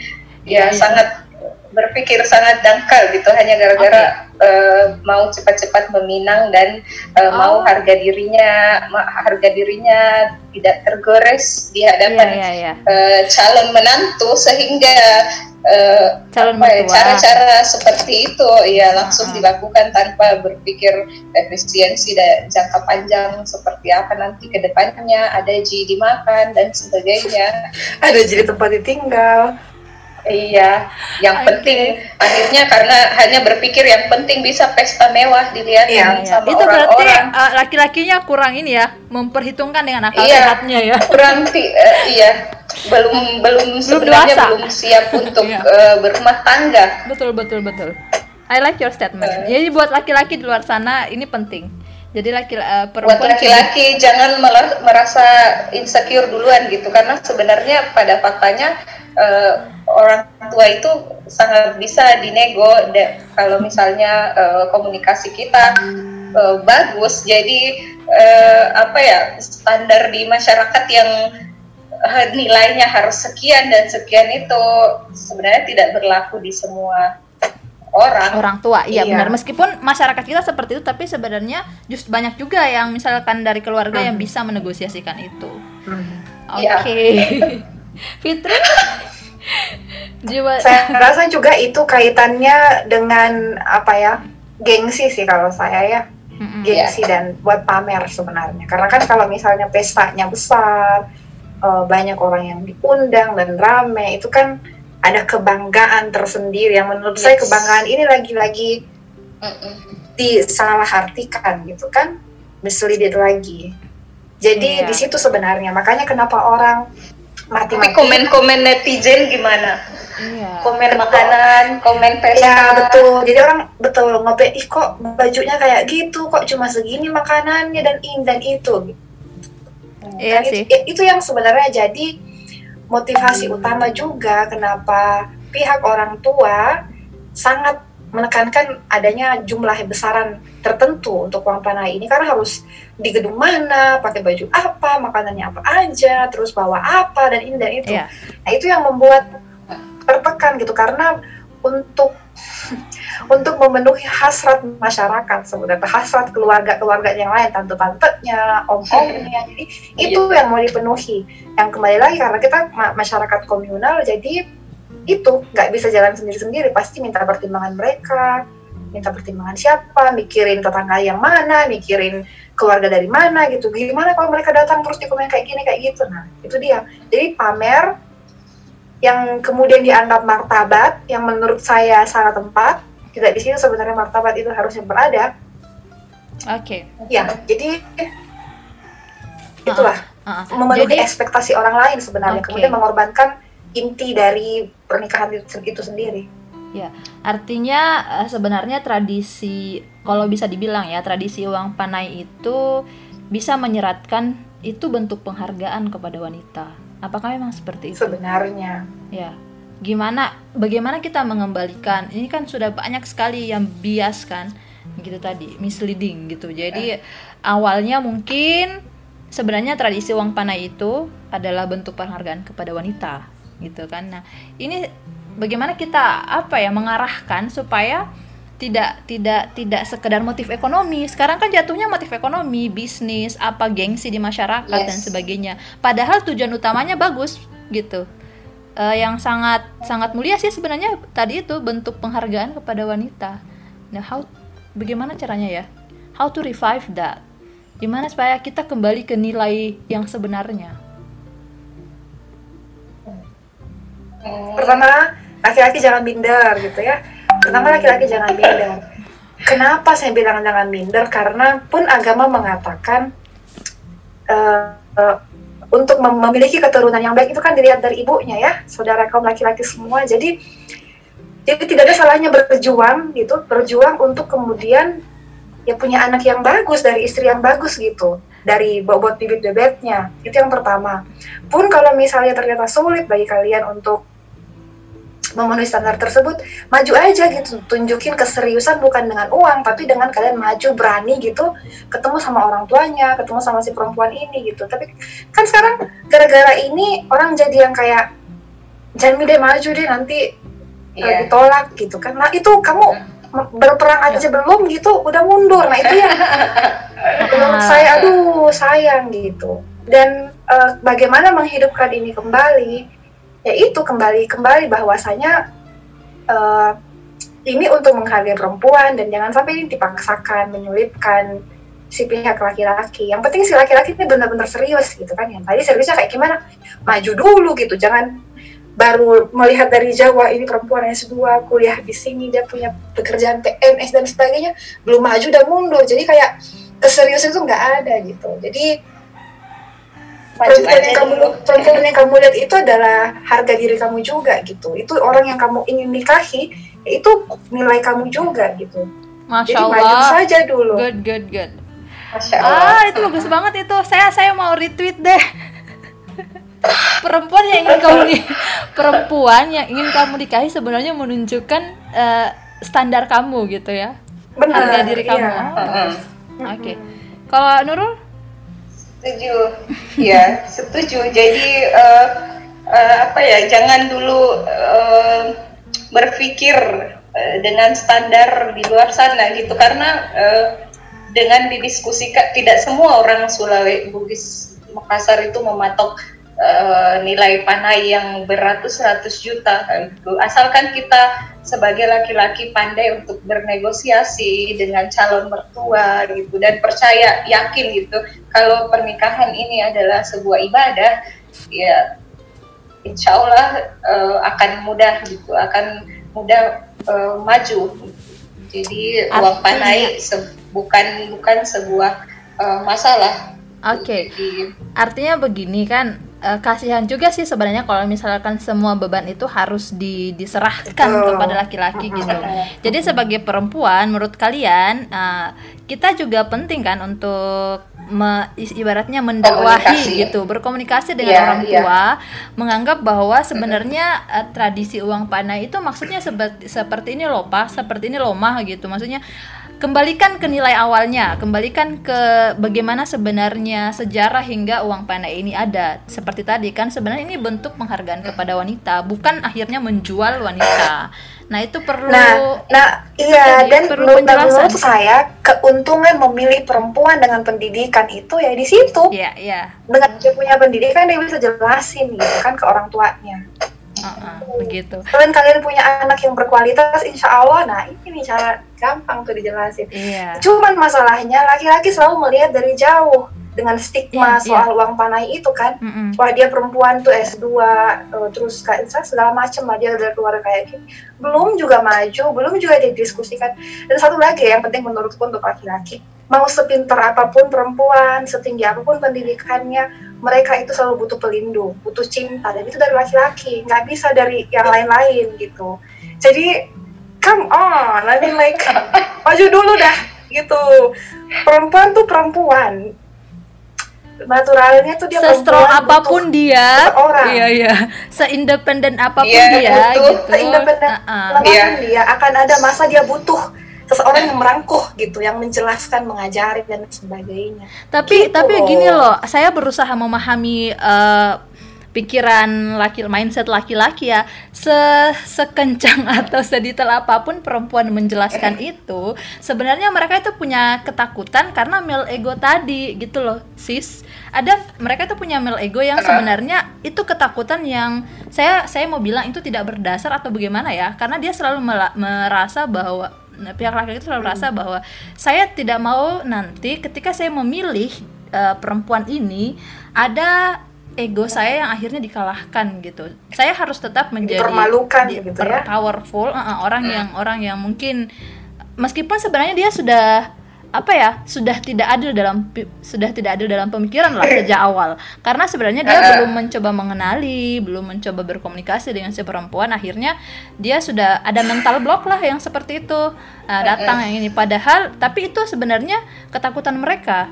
ya iya. sangat berpikir sangat dangkal gitu hanya gara-gara eh, mau cepat-cepat meminang dan eh, Oh. mau harga dirinya ma- harga dirinya tidak tergores di hadapan iya iya eh, calon menantu sehingga eh, Calon apa ya, cara-cara seperti itu ya langsung Ah. dilakukan tanpa berpikir efisiensi dan jangka panjang seperti apa nanti ke depannya ada ji dimakan dan sebagainya. Ada jadi tempat ditinggal Iya, yang Oke. penting akhirnya karena hanya berpikir yang penting bisa pesta mewah dilihat Iya, Iya, sama itu berarti orang-orang. uh, laki-lakinya kurang ini ya, memperhitungkan dengan akal Iya. sehatnya ya. Kurang eh, iya, belum belum sebenarnya dewasa. belum siap untuk Iya. eh, berumah tangga. Betul betul betul. I like your statement. Eh. Jadi buat laki-laki di luar sana ini penting. Jadi laki uh, Buat perempuan laki-laki jangan merasa insecure duluan gitu karena sebenarnya pada faktanya eh, orang tua itu sangat bisa dinego da- kalau misalnya eh, komunikasi kita eh, bagus jadi eh, apa ya standar di masyarakat yang eh, nilainya harus sekian dan sekian itu sebenarnya tidak berlaku di semua orang. orang tua iya, Iya. benar meskipun masyarakat kita seperti itu tapi sebenarnya just banyak juga yang misalkan dari keluarga yang Hmm. bisa menegosiasikan itu oke Iya. Fitri jiwa saya rasa juga itu kaitannya dengan apa ya gengsi sih kalau saya ya Mm-mm. gengsi dan buat pamer sebenarnya karena kan kalau misalnya pestanya besar eh, banyak orang yang diundang dan rame itu kan ada kebanggaan tersendiri yang menurut saya Yes. kebanggaan ini lagi-lagi Mm-mm. disalahartikan gitu kan misleaded lagi jadi Iya. di situ sebenarnya makanya kenapa orang Tapi mati-mati komen-komen netizen gimana? iya Komen makanan, komen pesta. Ya betul. Jadi orang betul ngope, ih kok bajunya kayak gitu, kok cuma segini makanannya dan ini dan itu. Iya Dan sih. Itu, itu yang sebenarnya jadi motivasi utama juga kenapa pihak orang tua sangat menekankan adanya jumlah besaran tertentu untuk uang panai ini karena harus di gedung mana, pakai baju apa, makanannya apa aja, terus bawa apa dan ini dan itu. Iya. Nah itu yang membuat tertekan gitu karena untuk untuk memenuhi hasrat masyarakat sebenarnya hasrat keluarga-keluarga yang lain tante-tantenya, om-omnya. Jadi itu yang mau dipenuhi. Yang kembali lagi karena kita ma- masyarakat komunal jadi itu nggak bisa jalan sendiri-sendiri pasti minta pertimbangan mereka minta pertimbangan siapa mikirin tetangga yang mana mikirin keluarga dari mana gitu gimana kalau mereka datang terus dikomen kayak gini kayak gitu nah itu dia jadi pamer yang kemudian dianggap martabat yang menurut saya salah tempat tidak di sini sebenarnya martabat itu harusnya berada oke okay. ya jadi itulah uh, uh, uh. memenuhi jadi, ekspektasi orang lain sebenarnya okay. kemudian mengorbankan inti dari pernikahan itu, itu sendiri Ya, artinya uh, sebenarnya tradisi kalau bisa dibilang ya tradisi uang panai itu bisa menyeratkan itu bentuk penghargaan kepada wanita. Apakah memang seperti itu? Sebenarnya. Ya. Gimana bagaimana kita mengembalikan? Ini kan sudah banyak sekali yang bias kan gitu tadi, misleading gitu. Jadi eh. awalnya mungkin sebenarnya tradisi uang panai itu adalah bentuk penghargaan kepada wanita gitu kan. Nah, ini bagaimana kita apa ya mengarahkan supaya tidak tidak tidak sekedar motif ekonomi. Sekarang kan jatuhnya motif ekonomi bisnis apa gengsi di masyarakat yes. dan sebagainya. Padahal tujuan utamanya bagus gitu. Uh, yang sangat sangat mulia sih sebenarnya tadi itu bentuk penghargaan kepada wanita. Nah how bagaimana caranya ya? How to revive that? Gimana supaya kita kembali ke nilai yang sebenarnya pertama laki-laki jangan minder gitu ya. Pertama laki-laki jangan minder. Kenapa saya bilang jangan minder? Karena pun agama mengatakan uh, uh, untuk mem memiliki keturunan yang baik itu kan dilihat dari ibunya ya saudara kaum laki-laki semua. Jadi jadi tidak ada salahnya berjuang gitu. Berjuang untuk kemudian ya punya anak yang bagus dari istri yang bagus gitu. Dari bobot bibit bebeknya itu yang pertama. Pun kalau misalnya ternyata sulit bagi kalian untuk memenuhi standar tersebut maju aja gitu. Tunjukin keseriusan bukan dengan uang tapi dengan kalian maju berani gitu. Ketemu sama orang tuanya ketemu sama si perempuan ini gitu. Tapi kan sekarang gara-gara ini orang jadi yang kayak jangan deh maju deh nanti yeah. Iya. ditolak gitu kan. Nah itu kamu berperang aja belum gitu udah mundur. Nah itu yang menurut saya aduh sayang gitu. Dan uh, bagaimana menghidupkan ini kembali ya itu kembali kembali bahwasanya uh, ini untuk menghargai perempuan dan jangan sampai ini dipaksakan menyulitkan si pihak laki-laki. Yang penting si laki-laki ini benar-benar serius gitu kan. Yang tadi seriusnya kayak gimana? Maju dulu gitu, jangan baru melihat dari Jawa ini perempuan yang S2 kuliah di sini dia punya pekerjaan PNS dan sebagainya belum maju dan mundur jadi kayak keseriusan itu nggak ada gitu jadi perempuan yang kamu perempuan yang kamu lihat itu adalah harga diri kamu juga gitu. Itu orang yang kamu ingin nikahi itu nilai kamu juga gitu. Masya Jadi Allah. maju saja dulu. Good good good. Masya Allah. ah itu bagus banget itu. Saya saya mau retweet deh. Perempuan yang ingin kamu di, perempuan yang ingin kamu nikahi sebenarnya menunjukkan uh, standar kamu gitu ya. Benar, harga diri kamu. iya. oh, oke. Okay. kalau Nurul setuju. Ya setuju. Jadi uh, uh, apa ya jangan dulu uh, berpikir uh, dengan standar di luar sana gitu. Karena uh, dengan didiskusikan tidak semua orang Sulawesi Bugis Makassar itu mematok uh, nilai panai yang beratus-ratus juta gitu. asalkan kita sebagai laki-laki pandai untuk bernegosiasi dengan calon mertua gitu dan percaya yakin gitu kalau pernikahan ini adalah sebuah ibadah ya insya Allah uh, akan mudah gitu akan mudah uh, maju jadi uang panai bukan bukan sebuah uh, masalah Oke, okay. artinya begini kan uh, kasihan juga sih sebenarnya kalau misalkan semua beban itu harus di, diserahkan oh. kepada laki-laki gitu. Jadi sebagai perempuan, menurut kalian uh, kita juga penting kan untuk me, ibaratnya mendakwahi gitu, berkomunikasi dengan yeah, orang iya. tua, yeah. menganggap bahwa sebenarnya uh, tradisi uang panai itu maksudnya seperti seperti ini loh pak, seperti ini loh mah gitu. Maksudnya kembalikan ke nilai awalnya, kembalikan ke bagaimana sebenarnya sejarah hingga uang panai ini ada. Seperti tadi kan sebenarnya ini bentuk penghargaan kepada wanita, bukan akhirnya menjual wanita. Nah itu perlu. Nah, nah iya dan perlu menurut, menurut saya keuntungan memilih perempuan dengan pendidikan itu ya di situ. Iya iya. Dengan dia punya pendidikan dia bisa jelasin gitu kan ke orang tuanya. Uh, uh, begitu. Kalian kalian punya anak yang berkualitas insya Allah nah ini nih cara gampang tuh dijelasin. Iya. Cuman masalahnya laki-laki selalu melihat dari jauh dengan stigma Iya, soal uang panai itu kan. Mm-mm. wah dia perempuan tuh S2 eh, terus kayak segala macam lah dia dari keluarga kayak gini. Belum juga maju belum juga didiskusikan. Dan satu lagi yang penting menurutku untuk laki-laki mau sepintar apa pun perempuan setinggi apa pun pendidikannya mereka itu selalu butuh pelindung butuh cinta dan itu dari laki-laki. Nggak bisa dari yang lain-lain gitu. Jadi come on I mean like maju dulu dah gitu. Perempuan tuh perempuan. Naturalnya tuh dia se-strong perempuan apa pun dia seseorang. iya iya. Se-independen apa pun Iya, dia betul. gitu. Seindependen apa pun Iya. dia akan ada masa dia butuh seseorang yang merangkuh gitu yang menjelaskan mengajari dan sebagainya. Tapi Gitu tapi gini loh saya berusaha memahami eh, pikiran laki mindset laki-laki ya. Se sekencang atau sedetail apa pun perempuan menjelaskan itu sebenarnya mereka itu punya ketakutan karena male ego tadi gitu loh sis. Ada mereka itu punya male ego yang sebenarnya itu ketakutan yang saya saya mau bilang itu tidak berdasar atau bagaimana ya karena dia selalu merasa bahwa pihak laki-laki itu selalu merasa bahwa saya tidak mau nanti ketika saya memilih eh, perempuan ini ada ego saya yang akhirnya dikalahkan gitu. Saya harus tetap menjadi Dipermalukan di- gitu ya. powerful uh, uh, orang yang orang yang mungkin meskipun sebenarnya dia sudah apa ya sudah tidak adil dalam sudah tidak adil dalam pemikiran lah sejak awal karena sebenarnya dia Uh-uh. belum mencoba mengenali belum mencoba berkomunikasi dengan si perempuan akhirnya dia sudah ada mental block lah yang seperti itu Nah, datang yang ini padahal tapi itu sebenarnya ketakutan mereka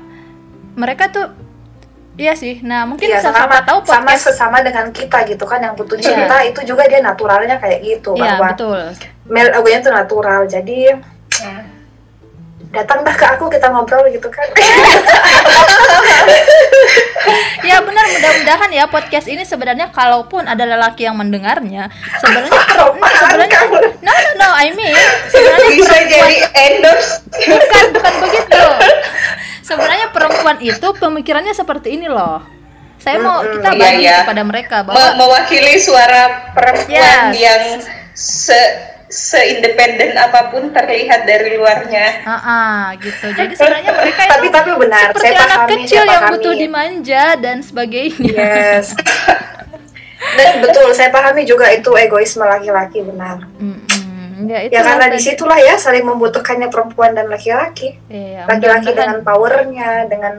mereka tuh Iya sih. Nah, mungkin Iya, sama, tahu sama podcast sesama dengan kita gitu kan yang butuh Iya. cinta itu juga dia naturalnya kayak gitu Iya, bahwa betul. male itu natural jadi datang dah ke aku kita ngobrol gitu kan. Ya benar mudah-mudahan ya podcast ini sebenarnya kalaupun ada lelaki yang mendengarnya sebenarnya sebenarnya no no no I mean sebenarnya bisa jadi endorse. Bukan bukan begitu. Sebenarnya perempuan itu pemikirannya seperti ini loh. Saya mau kita iya, bagi iya. kepada mereka Me- bahwa mewakili suara perempuan Yes. yang se seindependen apa pun terlihat dari luarnya. Ah, ah, gitu jadi sebenarnya mereka tapi itu tapi benar seperti saya anak pahami kecil saya yang pahami. butuh dimanja dan sebagainya yes dan betul saya pahami juga itu egoisme laki-laki benar Mm-mm. ya, itu ya karena tadi. di situlah ya saling membutuhkannya perempuan dan laki-laki Iya, laki-laki mudah-mudahan- dengan powernya dengan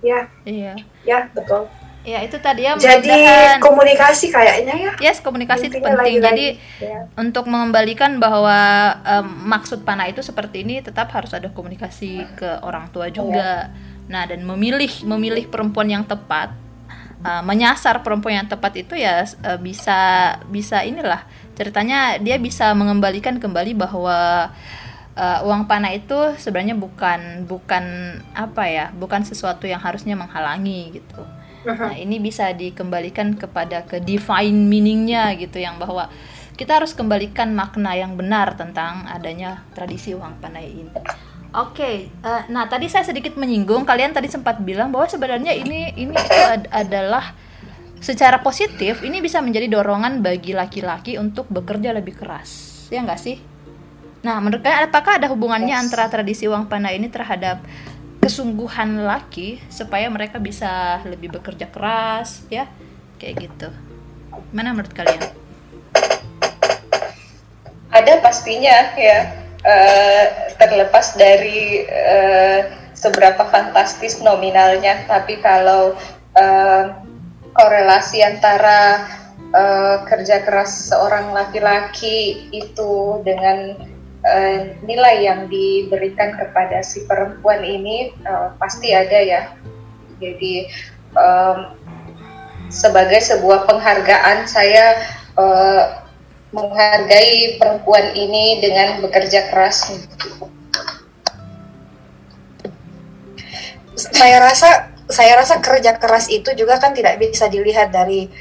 ya iya ya betul ya itu tadi ya jadi komunikasi kayaknya ya. Yes komunikasi itu penting. lagi-lagi, jadi ya. untuk mengembalikan bahwa em, maksud panah itu seperti ini tetap harus ada komunikasi ke orang tua juga. Nah dan memilih memilih perempuan yang tepat uh, menyasar perempuan yang tepat itu ya uh, bisa bisa inilah. Ceritanya dia bisa mengembalikan kembali bahwa uh, uang panah itu sebenarnya bukan bukan apa ya bukan sesuatu yang harusnya menghalangi gitu Nah, ini bisa dikembalikan kepada ke divine meaningnya gitu yang bahwa kita harus kembalikan makna yang benar tentang adanya tradisi uang panai ini. Oke, eh, nah tadi saya sedikit menyinggung kalian tadi sempat bilang bahwa sebenarnya ini ini itu ad- adalah secara positif ini bisa menjadi dorongan bagi laki-laki untuk bekerja lebih keras, ya nggak sih? Nah, menurut kalian apakah ada hubungannya Yes. antara tradisi uang panai ini terhadap kesungguhan laki supaya mereka bisa lebih bekerja keras ya. Kayak gitu. Mana menurut kalian? Ada pastinya ya. Eh, terlepas dari eh, seberapa fantastis nominalnya, tapi kalau eh, korelasi antara eh, kerja keras seorang laki-laki itu dengan eh, nilai yang diberikan kepada si perempuan ini eh, pasti ada ya. Jadi em, sebagai sebuah penghargaan saya eh, menghargai perempuan ini dengan bekerja keras. saya rasa saya rasa kerja keras itu juga kan tidak bisa dilihat dari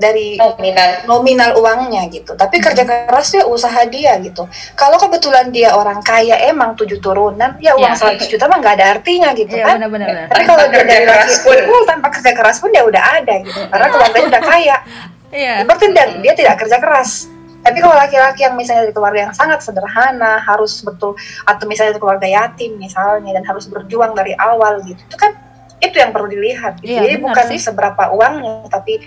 dari Nominal. nominal uangnya gitu. Tapi kerja kerasnya usaha dia gitu. Kalau kebetulan dia orang kaya emang tujuh turunan, ya uang Iya. 100 juta mah nggak ada artinya gitu Iya kan. benar-benar benar. Tapi kalau dia dari keras laki pun. uh, tanpa kerja keras pun dia udah ada gitu. Karena keluarganya udah kaya. Iya. berarti dia, dia tidak kerja keras tapi kalau laki-laki yang misalnya dari keluarga yang sangat sederhana harus betul atau misalnya dari keluarga yatim misalnya dan harus berjuang dari awal gitu itu kan itu yang perlu dilihat gitu. Iya, jadi bukan sih. seberapa uangnya tapi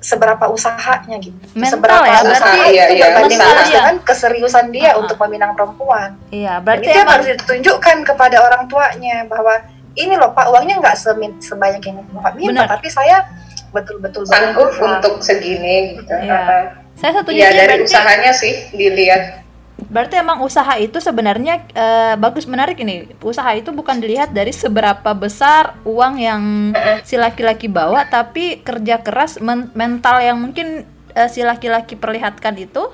seberapa usahanya gitu Mental seberapa ya, usaha berarti itu iya, iya, berbanding mental lurus ya. dengan keseriusan dia ah. untuk meminang perempuan Iya, dan berarti itu yang emang harus ditunjukkan kepada orang tuanya bahwa ini loh pak uangnya nggak semin- sebanyak yang bapak minta Benar. tapi saya betul-betul sanggup untuk segini gitu. Iya. saya setuju Iya sih dari berarti, usahanya sih dilihat. Berarti emang usaha itu sebenarnya eh, bagus menarik ini. Usaha itu bukan dilihat dari seberapa besar uang yang si laki-laki bawa, tapi kerja keras men- mental yang mungkin eh, si laki-laki perlihatkan itu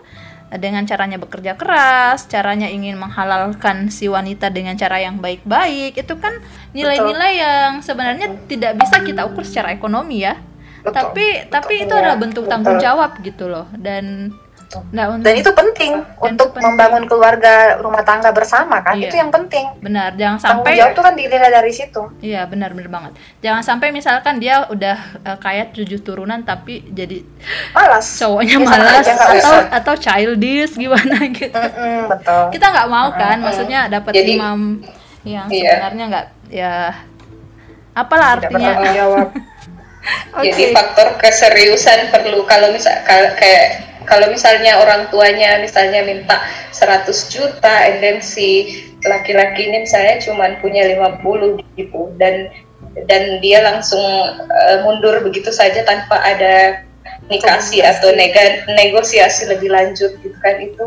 eh, dengan caranya bekerja keras, caranya ingin menghalalkan si wanita dengan cara yang baik-baik, itu kan nilai-nilai yang sebenarnya tidak bisa kita ukur secara ekonomi ya. Betul, tapi tapi itu adalah bentuk betul. tanggung jawab gitu loh dan Betul. nah untuk dan itu penting untuk penting. membangun keluarga rumah tangga bersama kan Iya. itu yang penting benar jangan tanggung sampai jawab itu kan dinilai dari situ iya benar benar banget jangan sampai misalkan dia udah eh, kaya tujuh turunan tapi jadi malas cowoknya Bisa malas atau usah. atau childish gimana gitu Mm-mm, betul kita nggak mau kan maksudnya dapat imam yang Iya. sebenarnya nggak ya apalah tidak artinya jawab Oke. Jadi faktor keseriusan perlu kalau misal kayak kalau misalnya orang tuanya misalnya minta 100 juta and then si laki-laki ini misalnya cuman punya 50 gitu dan dan dia langsung eh, mundur begitu saja tanpa ada nikasi Komunikasi. atau nega- negosiasi lebih lanjut gitu kan itu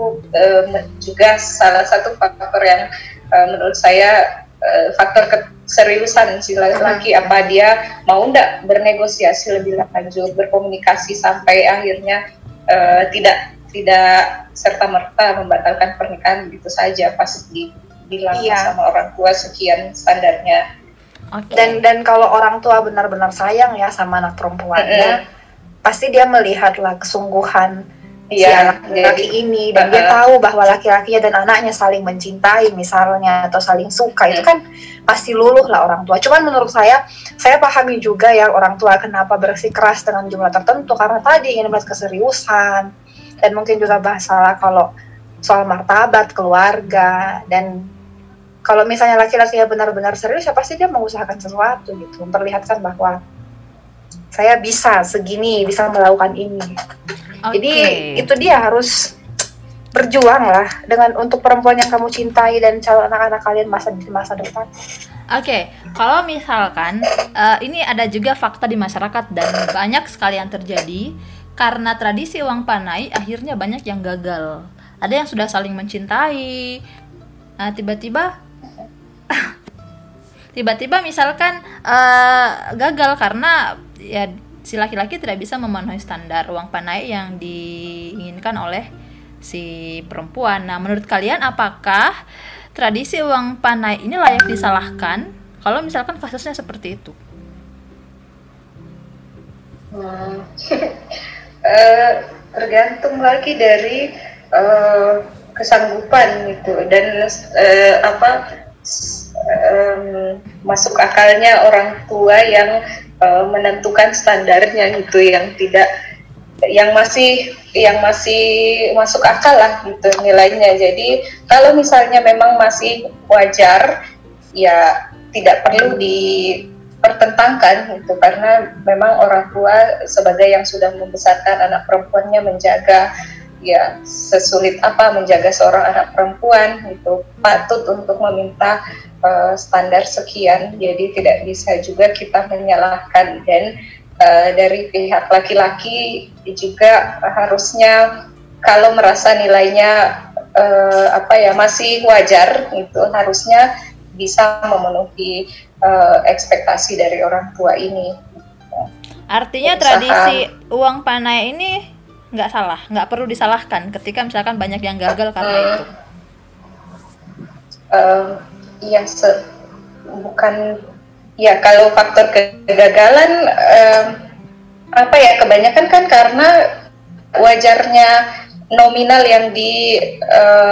me- juga salah satu faktor yang eh, menurut saya eh, faktor keseriusan si laki-laki apa dia mau ndak bernegosiasi lebih lanjut berkomunikasi sampai akhirnya eh, tidak tidak serta merta membatalkan pernikahan begitu saja pas dibilang Iya. sama orang tua sekian standarnya Oke. dan dan kalau orang tua benar-benar sayang ya sama anak perempuannya pasti dia melihatlah kesungguhan si Iya, anak laki jadi- ini. Dan dia Uh-uh. tahu bahwa laki-lakinya dan anaknya saling mencintai misalnya atau saling suka. Itu kan pasti luluh lah orang tua. Cuman menurut saya, saya pahami juga ya orang tua kenapa bersikeras dengan jumlah tertentu. Karena tadi ingin melihat keseriusan. Dan mungkin juga masalah kalau soal martabat keluarga. Dan kalau misalnya laki-lakinya benar-benar serius ya pasti dia mengusahakan sesuatu gitu. Memperlihatkan bahwa saya bisa segini bisa melakukan ini Oke. jadi itu dia harus berjuang lah dengan untuk perempuan yang kamu cintai dan calon anak-anak kalian masa di masa depan. Oke, kalau misalkan eh, ini ada juga fakta di masyarakat dan banyak sekali yang terjadi karena tradisi uang panai akhirnya banyak yang gagal. Ada yang sudah saling mencintai, nah, tiba-tiba tiba-tiba misalkan eh, gagal karena ya si laki-laki tidak bisa memenuhi standar uang panai yang diinginkan oleh si perempuan. Nah, menurut kalian apakah tradisi uang panai ini layak disalahkan kalau misalkan kasusnya seperti itu? Hmm. Eh, tergantung lagi dari eh, kesanggupan gitu dan eh, apa em, masuk akalnya orang tua yang eh, menentukan standarnya gitu yang tidak yang masih yang masih masuk akal lah gitu nilainya. Jadi kalau misalnya memang masih wajar ya tidak perlu dipertentangkan gitu karena memang orang tua sebagai yang sudah membesarkan anak perempuannya menjaga ya sesulit apa menjaga seorang anak perempuan itu patut untuk meminta eh, standar sekian jadi tidak bisa juga kita menyalahkan dan eh, dari pihak laki-laki juga harusnya kalau merasa nilainya eh, apa ya masih wajar itu harusnya bisa memenuhi eh, ekspektasi dari orang tua ini. Artinya Usaha. tradisi uang panai ini nggak salah, nggak perlu disalahkan ketika misalkan banyak yang gagal karena Hmm. itu. Eh, ya se- bukan ya kalau faktor kegagalan em, apa ya kebanyakan kan karena wajarnya nominal yang ditawarkan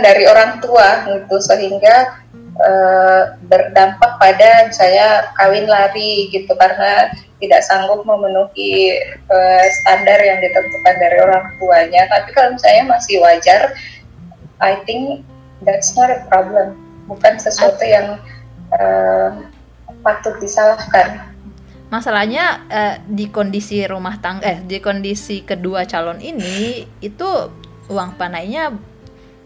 dari orang tua gitu sehingga uh, berdampak pada saya kawin lari gitu karena tidak sanggup memenuhi uh, standar yang ditentukan dari orang tuanya. Tapi kalau saya masih wajar, I think that's not a problem. Bukan sesuatu yang uh, patut disalahkan masalahnya eh, di kondisi rumah tangga eh di kondisi kedua calon ini itu uang panainya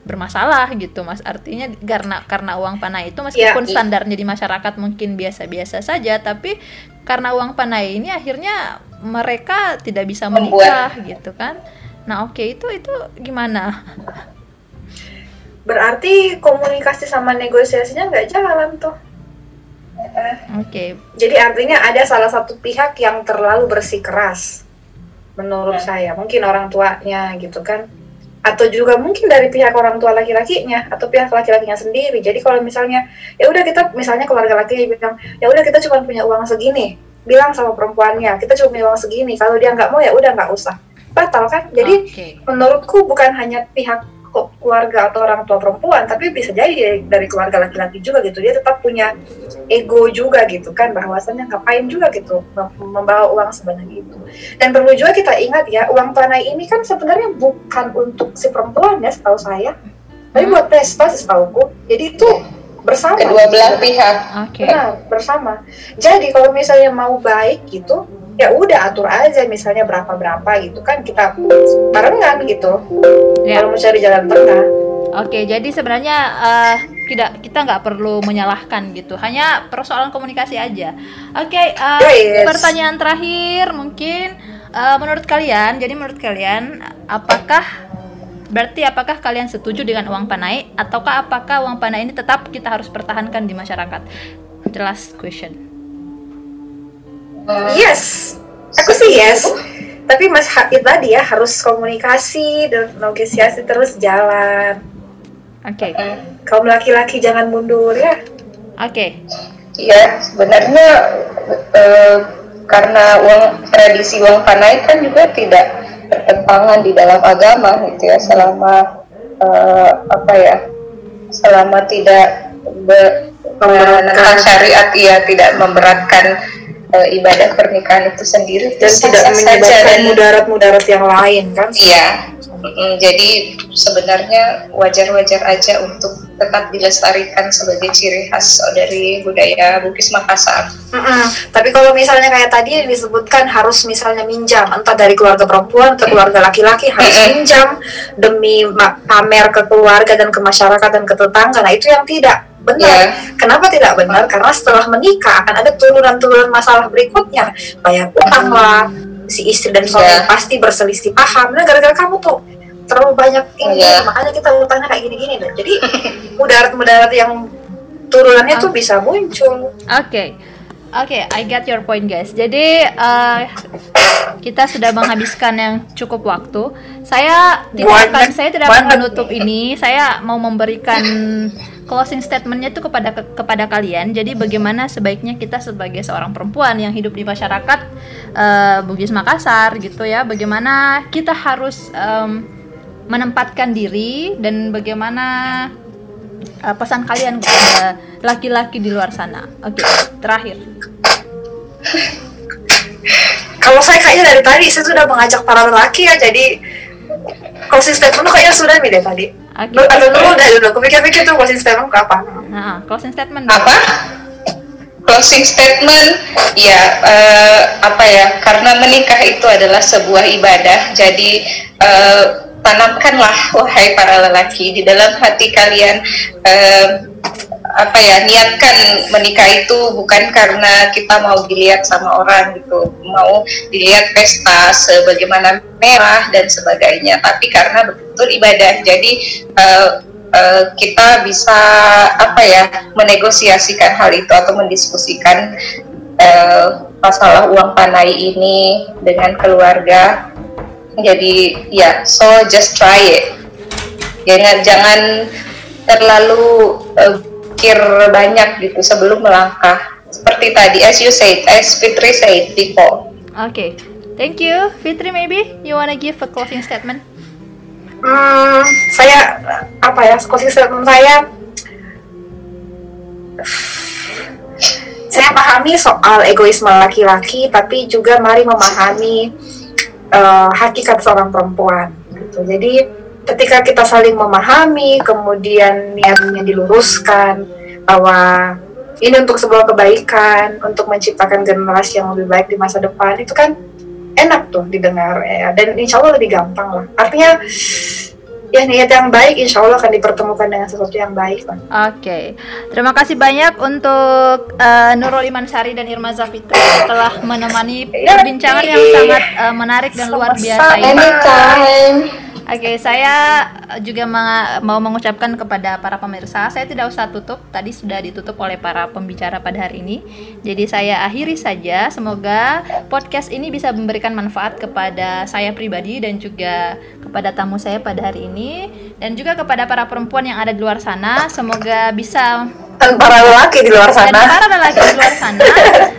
bermasalah gitu mas artinya karena karena uang panai itu meskipun ya, standarnya di masyarakat mungkin biasa-biasa saja tapi karena uang panai ini akhirnya mereka tidak bisa menikah Membuat. gitu kan nah oke okay, itu itu gimana berarti komunikasi sama negosiasinya nggak jalan tuh Oke. Okay. Jadi artinya ada salah satu pihak yang terlalu bersikeras, menurut yeah. saya. Mungkin orang tuanya gitu kan, atau juga mungkin dari pihak orang tua laki-lakinya atau pihak laki-lakinya sendiri. Jadi kalau misalnya ya udah kita misalnya keluarga laki bilang ya udah kita cuma punya uang segini, bilang sama perempuannya kita cuma punya uang segini. Kalau dia nggak mau ya udah nggak usah. Batal kan? Jadi okay. menurutku bukan hanya pihak keluarga atau orang tua perempuan tapi bisa jadi dari keluarga laki-laki juga gitu. Dia tetap punya ego juga gitu kan bahwasannya ngapain juga gitu membawa uang sebanyak itu. Dan perlu juga kita ingat ya uang panai ini kan sebenarnya bukan untuk si perempuan ya setahu saya. Tapi buat pesta setahuku. Jadi itu bersama. Kedua belah pihak. Okay. nah bersama. Jadi kalau misalnya mau baik gitu ya udah atur aja misalnya berapa berapa gitu kan kita barengan gitu ya. kalau mau cari jalan tengah Oke, jadi sebenarnya uh, tidak kita nggak perlu menyalahkan gitu, hanya persoalan komunikasi aja. Oke, uh, yes. pertanyaan terakhir mungkin uh, menurut kalian, jadi menurut kalian apakah berarti apakah kalian setuju dengan uang panai ataukah apakah uang panai ini tetap kita harus pertahankan di masyarakat? The last question. Yes, aku sih yes. Tapi Mas Hakit tadi ya harus komunikasi dan negosiasi terus jalan. Oke. Okay. Kaum laki-laki jangan mundur ya. Oke. Okay. Iya, sebenarnya uh, karena uang tradisi uang panai kan juga tidak bertentangan di dalam agama gitu ya selama uh, apa ya selama tidak ber, syariat ya tidak memberatkan uh, ibadah pernikahan itu sendiri dan tidak menyebabkan mudarat-mudarat yang lain kan? Iya jadi sebenarnya wajar-wajar aja untuk tetap dilestarikan sebagai ciri khas dari budaya Bugis Makassar. Mm -mm. Tapi kalau misalnya kayak tadi disebutkan harus misalnya minjam, entah dari keluarga perempuan atau keluarga laki-laki harus mm -mm. minjam demi pamer ke keluarga dan ke masyarakat dan ke tetangga. Nah itu yang tidak benar. Yeah. Kenapa tidak benar? Karena setelah menikah akan ada turunan-turunan masalah berikutnya, bayar utang lah, si istri dan suami yeah. pasti berselisih paham. Nah, gara-gara kamu tuh terlalu banyak ini, yeah. makanya kita utangnya kayak gini-gini deh. Jadi mudarat-mudarat yang turunannya tuh bisa muncul. Oke. Okay. Oke, okay, I get your point guys. Jadi uh, kita sudah menghabiskan yang cukup waktu. Saya tidak akan, saya tidak akan menutup ini. Saya mau memberikan closing statementnya itu kepada ke, kepada kalian. Jadi bagaimana sebaiknya kita sebagai seorang perempuan yang hidup di masyarakat uh, Bugis Makassar gitu ya. Bagaimana kita harus um, menempatkan diri dan bagaimana uh, pesan kalian kepada laki-laki di luar sana. Oke, okay, terakhir. Kalau saya kayaknya dari tadi saya sudah mengajak para lelaki ya, jadi closing statement kayaknya sudah nih deh tadi. Oke. Okay. Aduh dulu, udah dulu. Aku pikir-pikir tuh closing statement ke apa? Nah, closing statement. Apa? Closing statement, ya uh, apa ya? Karena menikah itu adalah sebuah ibadah, jadi uh, tanamkanlah wahai para lelaki di dalam hati kalian uh, apa ya niatkan menikah itu bukan karena kita mau dilihat sama orang gitu. Mau dilihat pesta sebagaimana merah dan sebagainya. Tapi karena betul ibadah. Jadi uh, uh, kita bisa apa ya menegosiasikan hal itu atau mendiskusikan uh, masalah uang panai ini dengan keluarga. Jadi ya so just try it. Jangan jangan terlalu uh, pikir banyak gitu sebelum melangkah seperti tadi as you said as Fitri said before oke okay. thank you Fitri maybe you wanna give a closing statement hmm, saya apa ya closing statement saya saya pahami soal egoisme laki-laki, tapi juga mari memahami uh, hakikat seorang perempuan. Gitu. Jadi ketika kita saling memahami, kemudian niatnya diluruskan bahwa ini untuk sebuah kebaikan, untuk menciptakan generasi yang lebih baik di masa depan, itu kan enak tuh didengar ya. Dan insya Allah lebih gampang lah. Artinya ya niat yang baik insya Allah akan dipertemukan dengan sesuatu yang baik Oke, okay. terima kasih banyak untuk uh, Nurul Iman Sari dan Irma Zafitra telah menemani iya, perbincangan yang sangat uh, menarik dan luar biasa ini. Anytime. Oke, okay, saya juga mau mengucapkan kepada para pemirsa, saya tidak usah tutup, tadi sudah ditutup oleh para pembicara pada hari ini. Jadi saya akhiri saja, semoga podcast ini bisa memberikan manfaat kepada saya pribadi dan juga kepada tamu saya pada hari ini dan juga kepada para perempuan yang ada di luar sana, semoga bisa dan para lelaki di luar sana. Dan para lelaki di luar sana,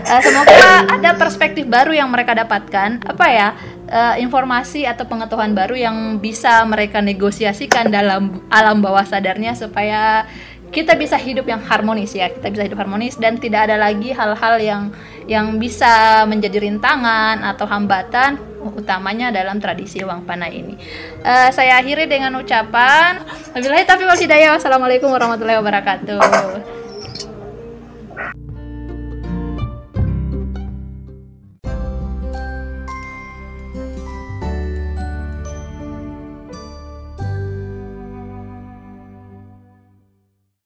uh, semoga ada perspektif baru yang mereka dapatkan. Apa ya? Uh, informasi atau pengetahuan baru yang bisa mereka negosiasikan dalam alam bawah sadarnya supaya kita bisa hidup yang harmonis ya kita bisa hidup harmonis dan tidak ada lagi hal-hal yang yang bisa menjadi rintangan atau hambatan utamanya dalam tradisi uang panah ini. Uh, saya akhiri dengan ucapan wabillahi taufiq wal hidayah. Wassalamualaikum warahmatullahi wabarakatuh.